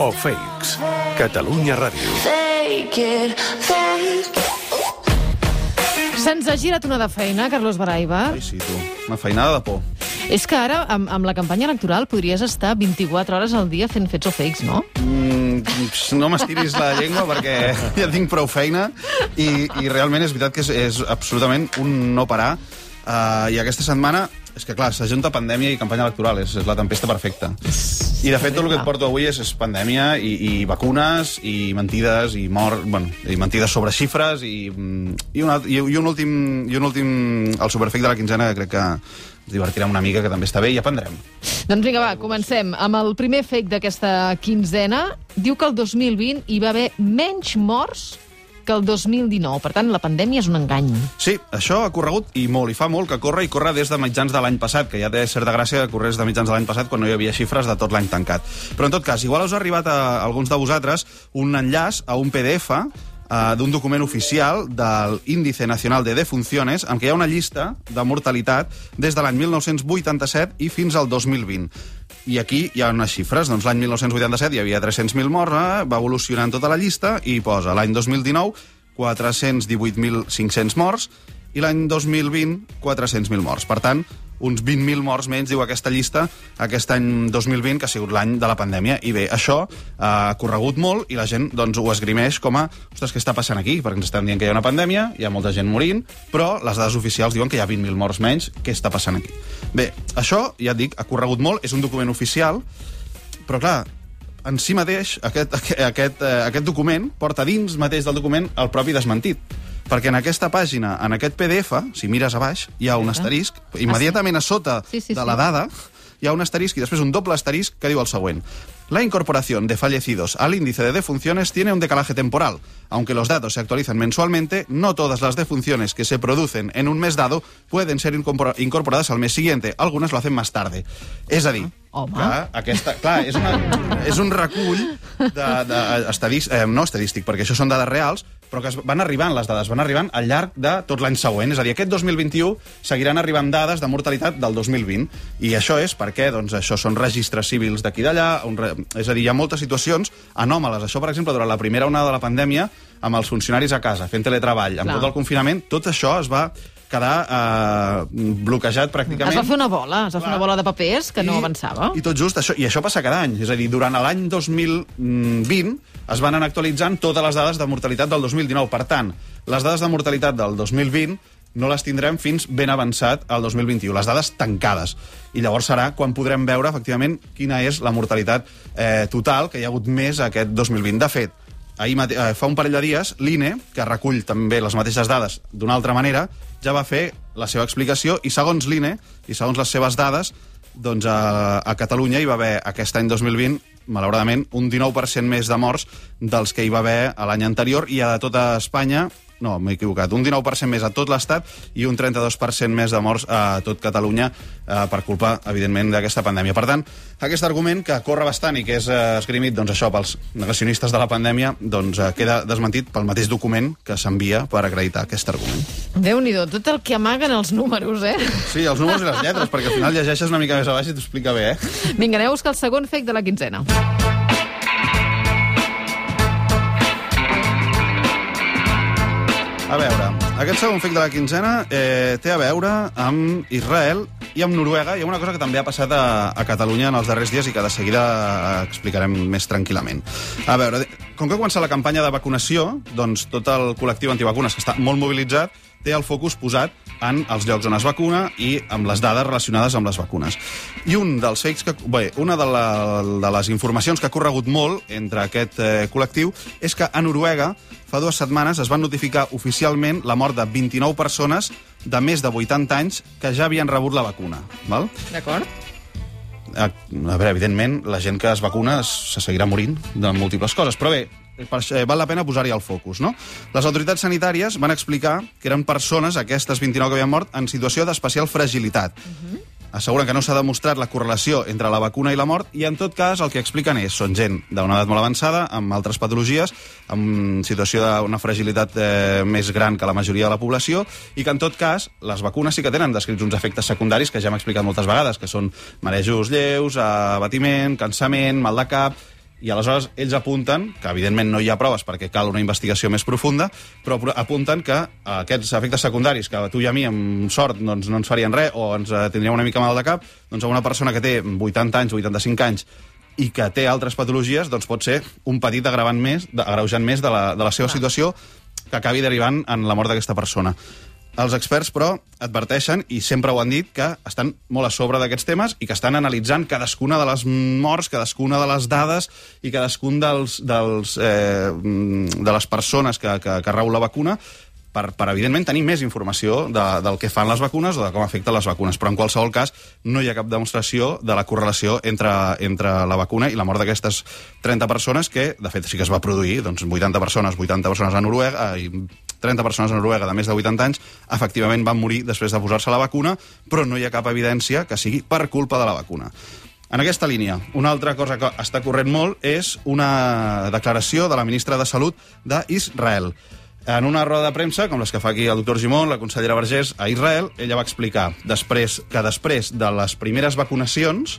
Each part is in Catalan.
o fakes. Catalunya Ràdio. Fake it, fake Se'ns ha girat una de feina, Carlos Baraiba. Ai, sí, tu. Una feinada de por. És que ara, amb, amb la campanya electoral, podries estar 24 hores al dia fent fets o fakes, no? Mm, no m'estiris la llengua perquè ja tinc prou feina i, i realment és veritat que és, és absolutament un no parar. Uh, I aquesta setmana, és que clar, s'ajunta pandèmia i campanya electoral, és, és la tempesta perfecta. I de fet tot el que et porto avui és, és pandèmia i, i vacunes i mentides i mort, bueno, i mentides sobre xifres i, mm, i, una, i, i un últim, i un últim, el superfake de la quinzena que crec que ens divertirem una mica, que també està bé, i aprendrem. Doncs vinga, va, comencem. Amb el primer fake d'aquesta quinzena, diu que el 2020 hi va haver menys morts que el 2019. Per tant, la pandèmia és un engany. Sí, això ha corregut i molt, i fa molt que corre, i corre des de mitjans de l'any passat, que ja té certa gràcia que corres de mitjans de l'any passat quan no hi havia xifres de tot l'any tancat. Però en tot cas, igual us ha arribat a alguns de vosaltres un enllaç a un PDF uh, d'un document oficial del Índice Nacional de Defunciones, en què hi ha una llista de mortalitat des de l'any 1987 i fins al 2020. I aquí hi ha unes xifres. Doncs l'any 1987 hi havia 300.000 morts, eh? va evolucionant tota la llista i posa l'any 2019 418.500 morts i l'any 2020 400.000 morts. Per tant, uns 20.000 morts menys, diu aquesta llista, aquest any 2020, que ha sigut l'any de la pandèmia. I bé, això ha corregut molt i la gent doncs, ho esgrimeix com a ostres, què està passant aquí? Perquè ens estan dient que hi ha una pandèmia, hi ha molta gent morint, però les dades oficials diuen que hi ha 20.000 morts menys. Què està passant aquí? Bé, això, ja dic, ha corregut molt, és un document oficial, però clar, en si mateix, aquest, aquest, aquest, eh, aquest document porta dins mateix del document el propi desmentit. Perquè en aquesta pàgina, en aquest PDF, si mires a baix, hi ha un asterisc, immediatament a sota Sí, sí, de la dada, hi ha un asterisc i després un doble asterisc que diu el següent. La incorporación de fallecidos al índice de defunciones tiene un decalaje temporal. Aunque los datos se actualizan mensualmente, no todas las defunciones que se producen en un mes dado pueden ser incorpora- incorporadas al mes siguiente. Algunas lo hacen más tarde. És a dir, Home. clar, aquesta, clar és, una, és un recull de, de, estadís, eh, no estadístic, perquè això són dades reals, però que es van arribant les dades, van arribant al llarg de tot l'any següent. És a dir, aquest 2021 seguiran arribant dades de mortalitat del 2020. I això és perquè, doncs, això són registres civils d'aquí d'allà, un re... és a dir, hi ha moltes situacions anòmales. Això, per exemple, durant la primera onada de la pandèmia, amb els funcionaris a casa, fent teletreball, amb Clar. tot el confinament, tot això es va quedar eh, bloquejat pràcticament. Es va fer una bola, es va fer una bola de papers que no avançava. I tot just, això, i això passa cada any. És a dir, durant l'any 2020 es van anar actualitzant totes les dades de mortalitat del 2019. Per tant, les dades de mortalitat del 2020 no les tindrem fins ben avançat al 2021, les dades tancades. I llavors serà quan podrem veure, efectivament, quina és la mortalitat eh, total que hi ha hagut més aquest 2020. De fet, ahir mate eh, fa un parell de dies, l'INE, que recull també les mateixes dades d'una altra manera, ja va fer la seva explicació i segons l'INE i segons les seves dades, doncs a, a Catalunya hi va haver aquest any 2020 malauradament, un 19% més de morts dels que hi va haver l'any anterior i a tota Espanya no, m'he equivocat, un 19% més a tot l'Estat i un 32% més de morts a tot Catalunya eh, per culpa, evidentment, d'aquesta pandèmia. Per tant, aquest argument, que corre bastant i que és eh, esgrimit, doncs això, pels negacionistes de la pandèmia, doncs eh, queda desmentit pel mateix document que s'envia per acreditar aquest argument. Déu-n'hi-do, tot el que amaguen els números, eh? Sí, els números i les lletres, perquè al final llegeixes una mica més a baix i t'ho explica bé, eh? Vinga, aneu a buscar el segon fake de la quinzena. A veure, aquest segon fake de la quinzena eh, té a veure amb Israel i amb Noruega. Hi ha una cosa que també ha passat a, a Catalunya en els darrers dies i que de seguida eh, explicarem més tranquil·lament. A veure, com que ha la campanya de vacunació, doncs tot el col·lectiu antivacunes, que està molt mobilitzat, té el focus posat en els llocs on es vacuna i amb les dades relacionades amb les vacunes. I un dels fakes que... Bé, una de, la, de les informacions que ha corregut molt entre aquest eh, col·lectiu és que a Noruega fa dues setmanes es van notificar oficialment la mort de 29 persones de més de 80 anys que ja havien rebut la vacuna. D'acord? A, a veure, evidentment, la gent que es vacuna se seguirà morint de múltiples coses, però bé, per, això, eh, val la pena posar-hi el focus, no? Les autoritats sanitàries van explicar que eren persones, aquestes 29 que havien mort, en situació d'especial fragilitat. Asseguren que no s'ha demostrat la correlació entre la vacuna i la mort i, en tot cas, el que expliquen és són gent d'una edat molt avançada, amb altres patologies, amb situació d'una fragilitat eh, més gran que la majoria de la població i que, en tot cas, les vacunes sí que tenen descrits uns efectes secundaris que ja hem explicat moltes vegades, que són marejos lleus, abatiment, cansament, mal de cap i aleshores ells apunten, que evidentment no hi ha proves perquè cal una investigació més profunda, però apunten que aquests efectes secundaris que a tu i a mi amb sort doncs, no ens farien res o ens eh, tindríem una mica mal de cap, doncs a una persona que té 80 anys, 85 anys i que té altres patologies, doncs pot ser un petit agravant més, agreujant més de la, de la seva situació que acabi derivant en la mort d'aquesta persona. Els experts, però, adverteixen, i sempre ho han dit, que estan molt a sobre d'aquests temes i que estan analitzant cadascuna de les morts, cadascuna de les dades i cadascun dels, dels, eh, de les persones que, que, que rau la vacuna per, per evidentment, tenir més informació de, del que fan les vacunes o de com afecten les vacunes. Però, en qualsevol cas, no hi ha cap demostració de la correlació entre, entre la vacuna i la mort d'aquestes 30 persones, que, de fet, sí que es va produir, doncs, 80 persones, 80 persones a Noruega, i 30 persones a Noruega de més de 80 anys, efectivament van morir després de posar-se la vacuna, però no hi ha cap evidència que sigui per culpa de la vacuna. En aquesta línia, una altra cosa que està corrent molt és una declaració de la ministra de Salut d'Israel. En una roda de premsa, com les que fa aquí el doctor Gimón, la consellera Vergés, a Israel, ella va explicar després que després de les primeres vacunacions,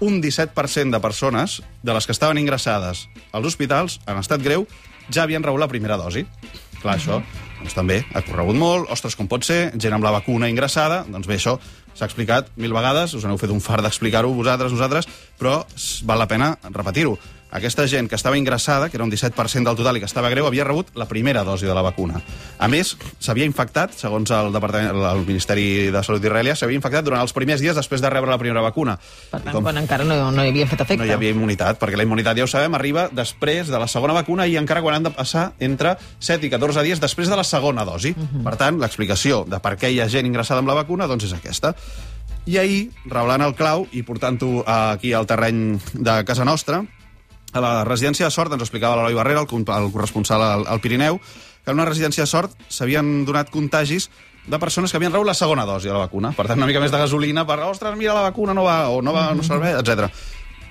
un 17% de persones de les que estaven ingressades als hospitals en estat greu ja havien rebut la primera dosi. Clar, això doncs, també ha corregut molt. Ostres, com pot ser? Gent amb la vacuna ingressada. Doncs bé, això s'ha explicat mil vegades, us aneu fet un fart d'explicar-ho vosaltres, nosaltres, però val la pena repetir-ho. Aquesta gent que estava ingressada, que era un 17% del total i que estava greu, havia rebut la primera dosi de la vacuna. A més, s'havia infectat, segons el, Departament, el Ministeri de Salut d'Israelia, s'havia infectat durant els primers dies després de rebre la primera vacuna. Per I tant, com- quan encara no, no hi havia fet efecte. no hi havia immunitat, perquè la immunitat, ja ho sabem, arriba després de la segona vacuna i encara quan han de passar entre 7 i 14 dies després de la segona dosi. Uh -huh. Per tant, l'explicació de per què hi ha gent ingressada amb la vacuna doncs és aquesta. I ahir, reblant el clau i portant-ho aquí al terreny de casa nostra, a la residència de sort, ens explicava l'Eloi Barrera, el, el corresponsal al, al Pirineu, que en una residència de sort s'havien donat contagis de persones que havien rebut la segona dosi de la vacuna. Per tant, una mica més de gasolina per, ostres, mira, la vacuna no va, o no va, no serveix, etc.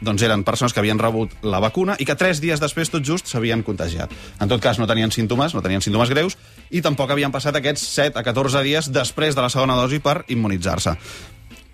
Doncs eren persones que havien rebut la vacuna i que tres dies després, tot just, s'havien contagiat. En tot cas, no tenien símptomes, no tenien símptomes greus, i tampoc havien passat aquests 7 a 14 dies després de la segona dosi per immunitzar-se.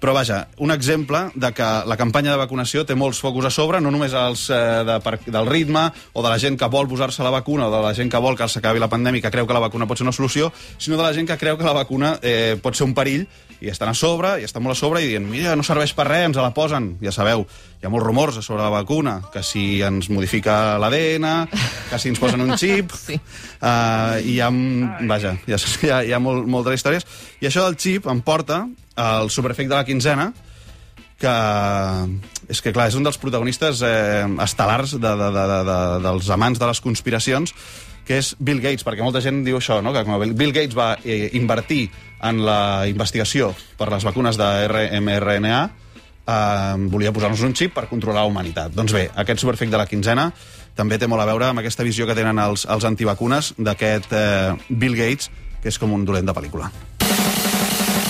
Però vaja, un exemple de que la campanya de vacunació té molts focus a sobre, no només els eh, de, per, del ritme o de la gent que vol posar-se la vacuna o de la gent que vol que s'acabi la pandèmia que creu que la vacuna pot ser una solució, sinó de la gent que creu que la vacuna eh, pot ser un perill i estan a sobre, i estan molt a sobre i dient, mira, no serveix per res, ens la posen. Ja sabeu, hi ha molts rumors sobre la vacuna, que si ens modifica l'ADN, que si ens posen un xip... Sí. Uh, i hi ha, vaja, hi ha, hi ha molt, moltes històries. I això del xip em porta al superefecte de la quinzena, que és que, clar, és un dels protagonistes eh, estel·lars de, de, de, de, de, dels amants de les conspiracions, que és Bill Gates, perquè molta gent diu això, no? que com Bill Gates va eh, invertir en la investigació per les vacunes de mRNA, eh, volia posar-nos un xip per controlar la humanitat. Doncs bé, aquest superefecte de la quinzena també té molt a veure amb aquesta visió que tenen els, els antivacunes d'aquest eh, Bill Gates, que és com un dolent de pel·lícula.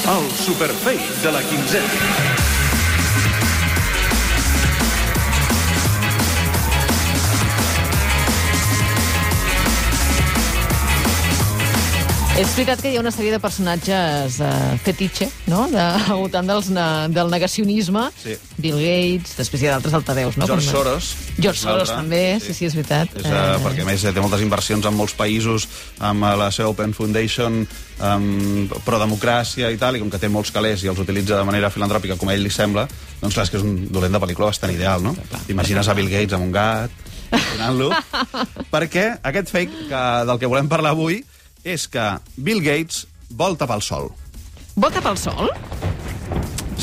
El superfake de la quinzena. És veritat que hi ha una sèrie de personatges uh, fetitxe, no?, de, al voltant dels, na, del negacionisme. Sí. Bill Gates, després hi ha d'altres altaveus, no? George Com- Soros. George Soros també, sí, sí, és veritat. És, uh, perquè, a més, té moltes inversions en molts països, amb la seva Open Foundation, amb pro-democràcia i tal, i com que té molts calés i els utilitza de manera filantròpica, com a ell li sembla, doncs clar, és que és un dolent de pel·lícula bastant ideal, no? T'imagines a Bill Gates amb un gat, donant-lo... perquè aquest fake que, del que volem parlar avui és que Bill Gates vol tapar el sol. Vota pel sol?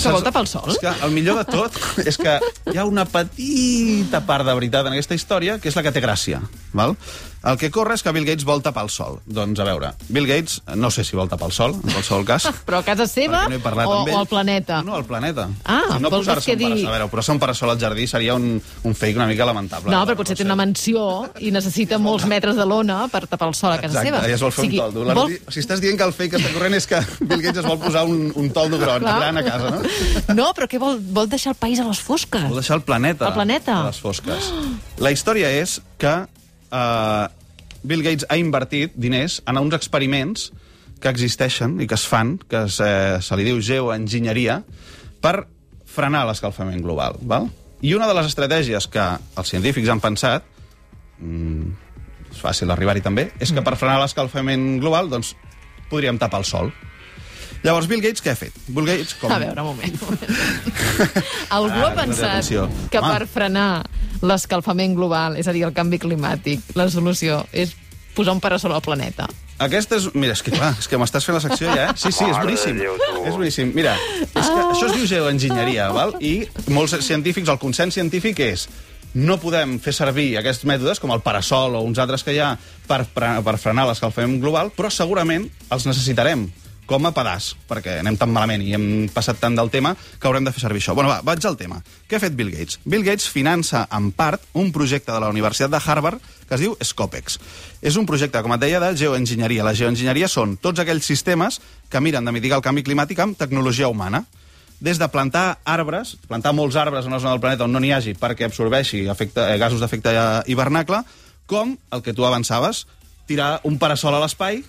Que vol tapar el sol? És que el millor de tot és que hi ha una petita part de veritat en aquesta història, que és la que té gràcia. Val? El que corre és que Bill Gates vol tapar el sol. Doncs, a veure, Bill Gates, no sé si vol tapar el sol, en qualsevol cas. Però a casa seva no o, o al planeta? No, al planeta. Ah, si no vols posar-se que un digui- a veure, posar-se un parasol al jardí seria un, un fake una mica lamentable. No, però potser té una mansió i necessita molts metres de lona per tapar el sol a casa Exacte, seva. i es vol fer O sigui, un toldo. Vol- Si estàs dient que el fake que està corrent és que Bill Gates es vol posar un, un toldo gran, gran a casa, no? No, però què vol? Vol deixar el país a les fosques. Vol deixar el planeta. El planeta. A les fosques. La història és que uh, Bill Gates ha invertit diners en uns experiments que existeixen i que es fan, que es, eh, se li diu geoenginyeria, per frenar l'escalfament global. Val? I una de les estratègies que els científics han pensat, mm, és fàcil arribar-hi també, és que per frenar l'escalfament global doncs, podríem tapar el sol. Llavors, Bill Gates què ha fet? Bill Gates, com... A veure, un moment. un moment. Algú ha Ara, pensat atenció. que Home. per frenar l'escalfament global, és a dir, el canvi climàtic, la solució és posar un parasol al planeta? Aquesta és... Mira, és que clar, és que m'estàs fent la secció ja, eh? Sí, sí, és boníssim. Déu. És boníssim. Mira, és que això es diu geoenginyeria, val? I molts científics, el consens científic és no podem fer servir aquests mètodes, com el parasol o uns altres que hi ha, per, per frenar l'escalfament global, però segurament els necessitarem com a pedaç, perquè anem tan malament i hem passat tant del tema que haurem de fer servir això. Bueno, va, vaig al tema. Què ha fet Bill Gates? Bill Gates finança, en part, un projecte de la Universitat de Harvard que es diu Scopex. És un projecte, com et deia, de geoenginyeria. La geoenginyeria són tots aquells sistemes que miren de mitigar el canvi climàtic amb tecnologia humana des de plantar arbres, plantar molts arbres en una zona del planeta on no n'hi hagi perquè absorbeixi efecte, eh, gasos d'efecte hivernacle, com el que tu avançaves, tirar un parasol a l'espai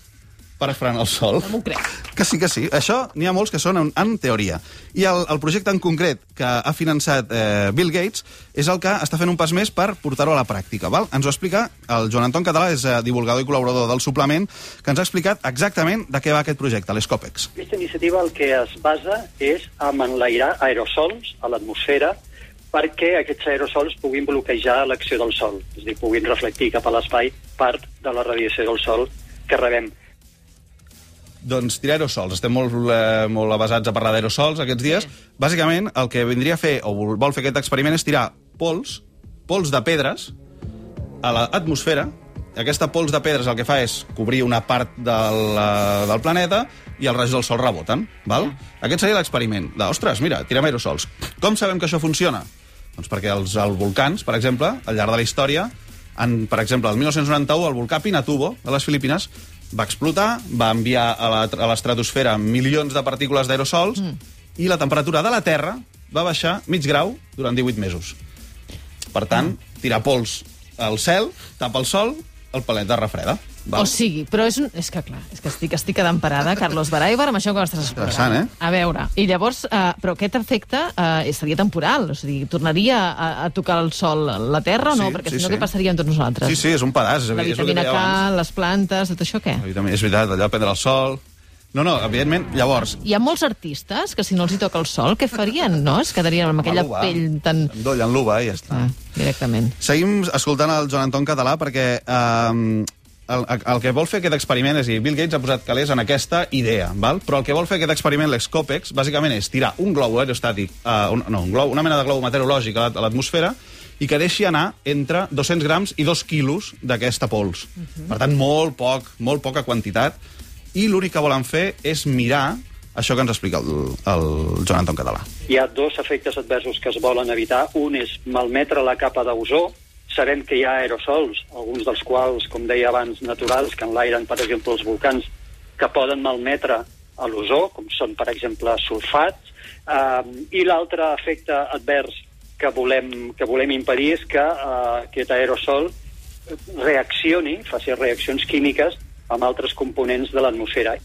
per frenar el sol. No m'ho crec. Que sí, que sí. Això n'hi ha molts que són en, en teoria. I el, el projecte en concret que ha finançat eh, Bill Gates és el que està fent un pas més per portar-ho a la pràctica. Val? Ens ho explica el Joan Anton Català, és eh, divulgador i col·laborador del suplement, que ens ha explicat exactament de què va aquest projecte, l'Escopex. Aquesta iniciativa el que es basa és en enlairar aerosols a l'atmosfera perquè aquests aerosols puguin bloquejar l'acció del sol, és a dir, puguin reflectir cap a l'espai part de la radiació del sol que rebem. Doncs tirar aerosols. Estem molt, eh, molt avasats a parlar d'aerosols aquests dies. Bàsicament, el que vindria a fer, o vol vol fer aquest experiment, és tirar pols, pols de pedres, a l'atmosfera. Aquesta pols de pedres el que fa és cobrir una part del, eh, del planeta i els rajos del sol reboten. Val? Aquest seria l'experiment. Ostres, mira, tirem aerosols. Com sabem que això funciona? Doncs perquè els, els volcans, per exemple, al llarg de la història, en, per exemple, el 1991, el volcà Pinatubo, de les Filipines, va explotar, va enviar a l'estratosfera milions de partícules d'aerosols mm. i la temperatura de la Terra va baixar mig grau durant 18 mesos. Per tant, tirar pols al cel, tapa el sol, el planeta refreda. Val? O sigui, però és, un... és que clar, és que estic, estic quedant parada, Carlos Baraibar, amb això que m'estàs explicant. Eh? A veure, i llavors, eh, però aquest efecte eh, seria temporal, o sigui, tornaria a, a tocar el sol la Terra o no? Sí, Perquè sí, si no, sí. què passaria amb tots nosaltres? Sí, sí, és un pedaç. La vitamina K, les plantes, tot això què? És veritat, allò prendre el sol... No, no, evidentment, llavors... Hi ha molts artistes que si no els hi toca el sol, què farien, no? Es quedarien amb aquella l'uva. pell tan... Endollen l'uva i ja està. Ah, directament. Seguim escoltant el Joan Anton Català perquè eh, el, el que vol fer aquest experiment és a dir, Bill Gates ha posat calés en aquesta idea, val? però el que vol fer aquest experiment, l'Excopex, bàsicament és tirar un globo aerostàtic, eh, un, no, un globo, una mena de globo meteorològic a la- a l'atmosfera i que deixi anar entre 200 grams i 2 quilos d'aquesta pols. Uh -huh. Per tant, molt poc, molt poca quantitat, i l'únic que volen fer és mirar això que ens explica el, el Joan Anton Català. Hi ha dos efectes adversos que es volen evitar. Un és malmetre la capa d'ozó. Sabem que hi ha aerosols, alguns dels quals, com deia abans, naturals, que enlairen, per exemple, els volcans, que poden malmetre a l'ozó, com són, per exemple, sulfats. Uh, I l'altre efecte advers que volem, que volem impedir és que uh, aquest aerosol reaccioni, faci reaccions químiques amb altres components de l'atmosfera.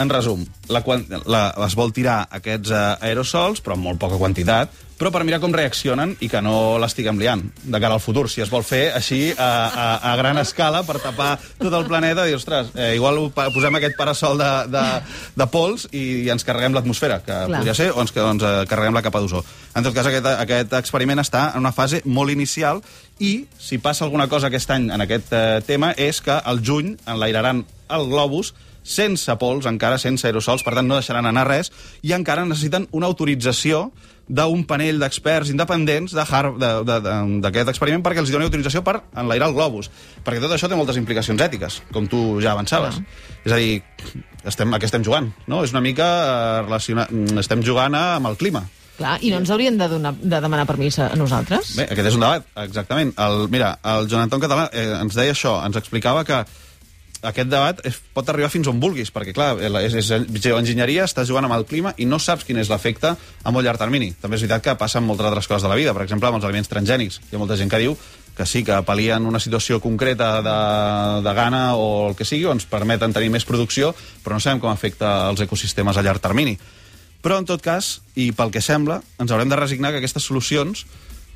En resum, la, la, es vol tirar aquests eh, aerosols, però amb molt poca quantitat, però per mirar com reaccionen i que no l'estiguem liant de cara al futur. Si es vol fer així a, a, a gran escala per tapar tot el planeta, dir, ostres, eh, igual posem aquest parasol de, de, de pols i, ens carreguem l'atmosfera, que Clar. podria ser, o ens, ens eh, carreguem la capa d'ozó. En tot cas, aquest, aquest experiment està en una fase molt inicial i, si passa alguna cosa aquest any en aquest eh, tema, és que al juny enlairaran el globus sense pols, encara sense aerosols, per tant no deixaran anar res, i encara necessiten una autorització d'un panell d'experts independents de Har- de- de- de- d'aquest experiment perquè els doni autorització per enlairar el globus. Perquè tot això té moltes implicacions ètiques, com tu ja avançaves. És a dir, estem, a què estem jugant? No? És una mica eh, relacionat... Estem jugant amb el clima. Clar, i no ens haurien de, donar, de demanar permís a nosaltres? Bé, aquest és un debat, exactament. El, mira, el Joan Anton Català eh, ens deia això, ens explicava que aquest debat es pot arribar fins on vulguis, perquè, clar, és, és geoenginyeria, estàs jugant amb el clima i no saps quin és l'efecte a molt llarg termini. També és veritat que passa amb moltes altres coses de la vida, per exemple, amb els aliments transgènics. Hi ha molta gent que diu que sí, que palien una situació concreta de, de gana o el que sigui, o ens permeten tenir més producció, però no sabem com afecta els ecosistemes a llarg termini. Però, en tot cas, i pel que sembla, ens haurem de resignar que aquestes solucions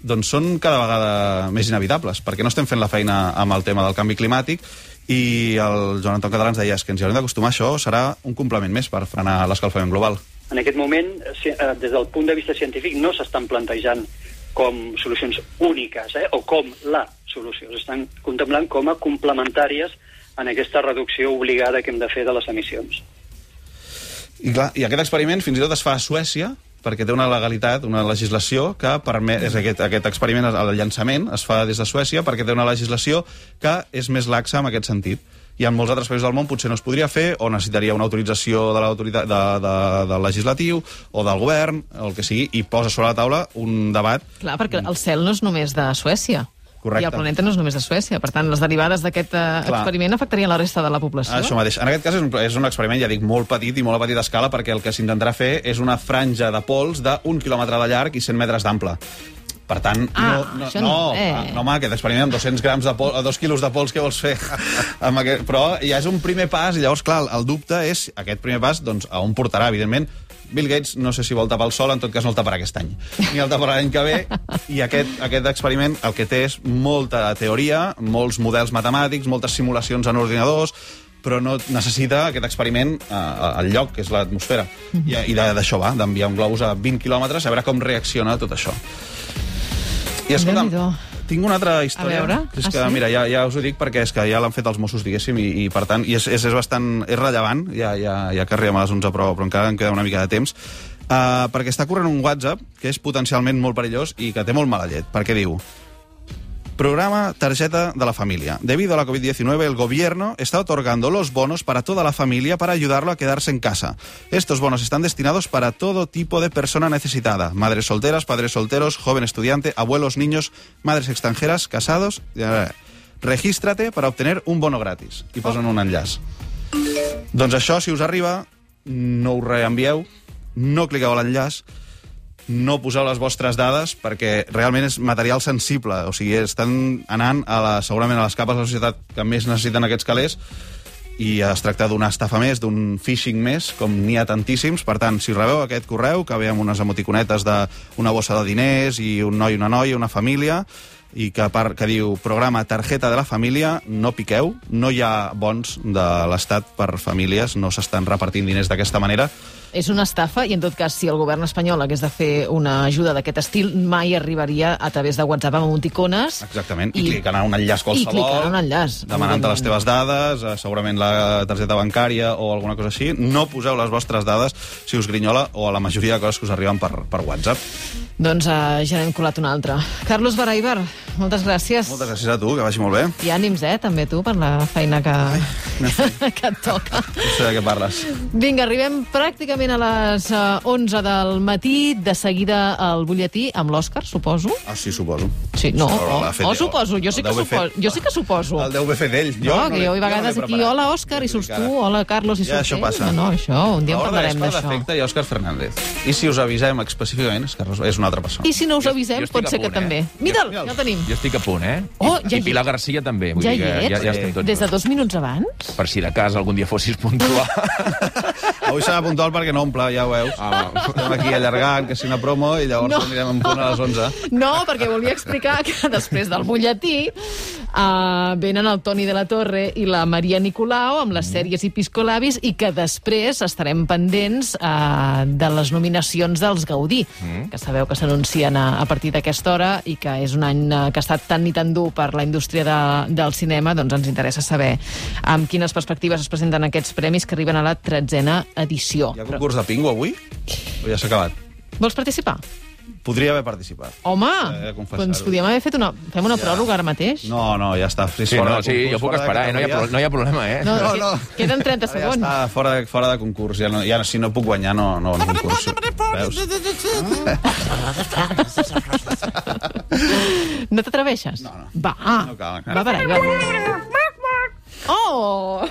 doncs són cada vegada més inevitables, perquè no estem fent la feina amb el tema del canvi climàtic i el Joan Anton Català ens deia "És que ens hi haurem d'acostumar, això serà un complement més per frenar l'escalfament global. En aquest moment, eh, des del punt de vista científic, no s'estan plantejant com solucions úniques, eh, o com la solució. S'estan contemplant com a complementàries en aquesta reducció obligada que hem de fer de les emissions. I, clar, I aquest experiment fins i tot es fa a Suècia, perquè té una legalitat, una legislació que permet... És aquest, aquest experiment, el llançament, es fa des de Suècia perquè té una legislació que és més laxa en aquest sentit. I en molts altres països del món potser no es podria fer o necessitaria una autorització de l'autoritat de, de, del legislatiu o del govern, el que sigui, i posa sobre la taula un debat Clar, perquè el cel no és només de Suècia. Correcte. I el planeta no és només de Suècia. Per tant, les derivades d'aquest eh, experiment afectarien la resta de la població. Això mateix. En aquest cas és un, és un experiment, ja dic, molt petit i molt a petita escala, perquè el que s'intentarà fer és una franja de pols d'un quilòmetre de llarg i 100 metres d'ample. Per tant, Ah, no, no, no, no, eh. no, home, aquest experiment amb 200 grams de pol, 2 quilos de pols, què vols fer? amb aquest, però ja és un primer pas, i llavors, clar, el dubte és aquest primer pas, doncs, a on portarà, evidentment, Bill Gates no sé si vol tapar el sol, en tot cas no el taparà aquest any. Ni el taparà l'any que ve, i aquest, aquest experiment el que té és molta teoria, molts models matemàtics, moltes simulacions en ordinadors, però no necessita aquest experiment eh, al lloc, que és l'atmosfera. I, i d'això va, d'enviar un globus a 20 quilòmetres, a veure com reacciona tot això. I escolta'm. Tinc una altra història. A veure, que és ah, que, sí? mira, ja, ja us ho dic perquè és que ja l'han fet els Mossos, diguéssim, i, i per tant, i és, és, és bastant... és rellevant, ja, ja, ja que arribem a les 11, però, però encara em queda una mica de temps, uh, perquè està corrent un WhatsApp que és potencialment molt perillós i que té molt mala llet, perquè diu Programa Tarjeta de la Familia. Debido a la COVID-19, el gobierno está otorgando los bonos para toda la familia para ayudarlo a quedarse en casa. Estos bonos están destinados para todo tipo de persona necesitada. Madres solteras, padres solteros, joven estudiante, abuelos, niños, madres extranjeras, casados... Regístrate para obtener un bono gratis. I posen un enllaç. Doncs això, si us arriba, no ho reenvieu, no cliqueu a l'enllaç, no poseu les vostres dades perquè realment és material sensible, o sigui, estan anant a la, segurament a les capes de la societat que més necessiten aquests calés i es tracta d'una estafa més, d'un phishing més, com n'hi ha tantíssims. Per tant, si rebeu aquest correu, que ve amb unes emoticonetes d'una bossa de diners i un noi, una noia, una família, i que, par, que diu programa targeta de la família, no piqueu, no hi ha bons de l'Estat per famílies, no s'estan repartint diners d'aquesta manera. És una estafa i, en tot cas, si el govern espanyol hagués de fer una ajuda d'aquest estil, mai arribaria a través de WhatsApp amb emoticones. Exactament, i, I clicant en un enllaç I qualsevol. clicant en un enllaç. Demanant-te les teves dades, eh, segurament la targeta bancària o alguna cosa així. No poseu les vostres dades si us grinyola o a la majoria de coses que us arriben per, per WhatsApp. Doncs uh, ja n'hem colat una altra. Carlos Baraibar, moltes gràcies. Moltes gràcies a tu, que vagi molt bé. I ànims, eh, també tu, per la feina que, que et toca. No sé de què parles. Vinga, arribem pràcticament a les uh, 11 del matí. De seguida el butlletí amb l'Òscar, suposo. Ah, sí, suposo. Sí, no, o, l'ha fet o ell. suposo, jo sí, que suposo, jo sí que suposo. El deu haver fet ell. No, que jo, a vegades aquí, hola Òscar, i surts tu, hola Carlos, i Ja, surts això ell. passa. No, no, això, un dia en L'ordre parlarem és per d'això. defecte i Òscar Fernández. I si us avisem específicament, és, que és una altra persona. I si no us avisem, jo estic pot ser que punt, eh? també. Mira'l, ja el tenim. Jo estic a punt, eh? Oh, ja I hi Pilar ets. Garcia també. Vull Ja dir hi que ets? ja, ja estem tots. Des de dos minuts abans? Per si de cas algun dia fossis puntual. Avui serà puntual perquè no omple, ja ho veus. Ah. Estem aquí allargant, que si una promo, i llavors No. no. anirem en punt a les 11. No, perquè volia explicar que després del butlletí uh, venen el Toni de la Torre i la Maria Nicolau amb les sèries i piscolabis i que després estarem pendents uh, de les nominacions dels Gaudí, que sabeu que s'anuncien a, a partir d'aquesta hora i que és un any uh, que ha estat tan i tan dur per la indústria de, del cinema, doncs ens interessa saber amb quines perspectives es presenten aquests premis que arriben a la tretzena edició. Hi ha concurs de pingo avui? O ja s'ha acabat? Vols participar? Podria haver participat. Home, confessar-ho. doncs podíem haver fet una... Fem una Ja. pròrroga ara mateix? No, no, ja està. Sí, fora no, sí, concurs, jo puc esperar, eh? no, hi ha, no hi ha problema, eh? No, No, no. Queden 30 Ja segons. està fora de, fora de concurs. Ja, no, ja si no puc guanyar, no, no, no concurso. Veus? No t'atreveixes? No, no. Va, No cal, va, va, va. Oh!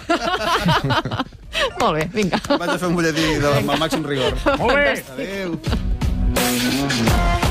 Molt bé, vinga. Vaig a fer un butlletí de, amb el màxim rigor. Molt bé. Adéu. 嗯。嗯嗯嗯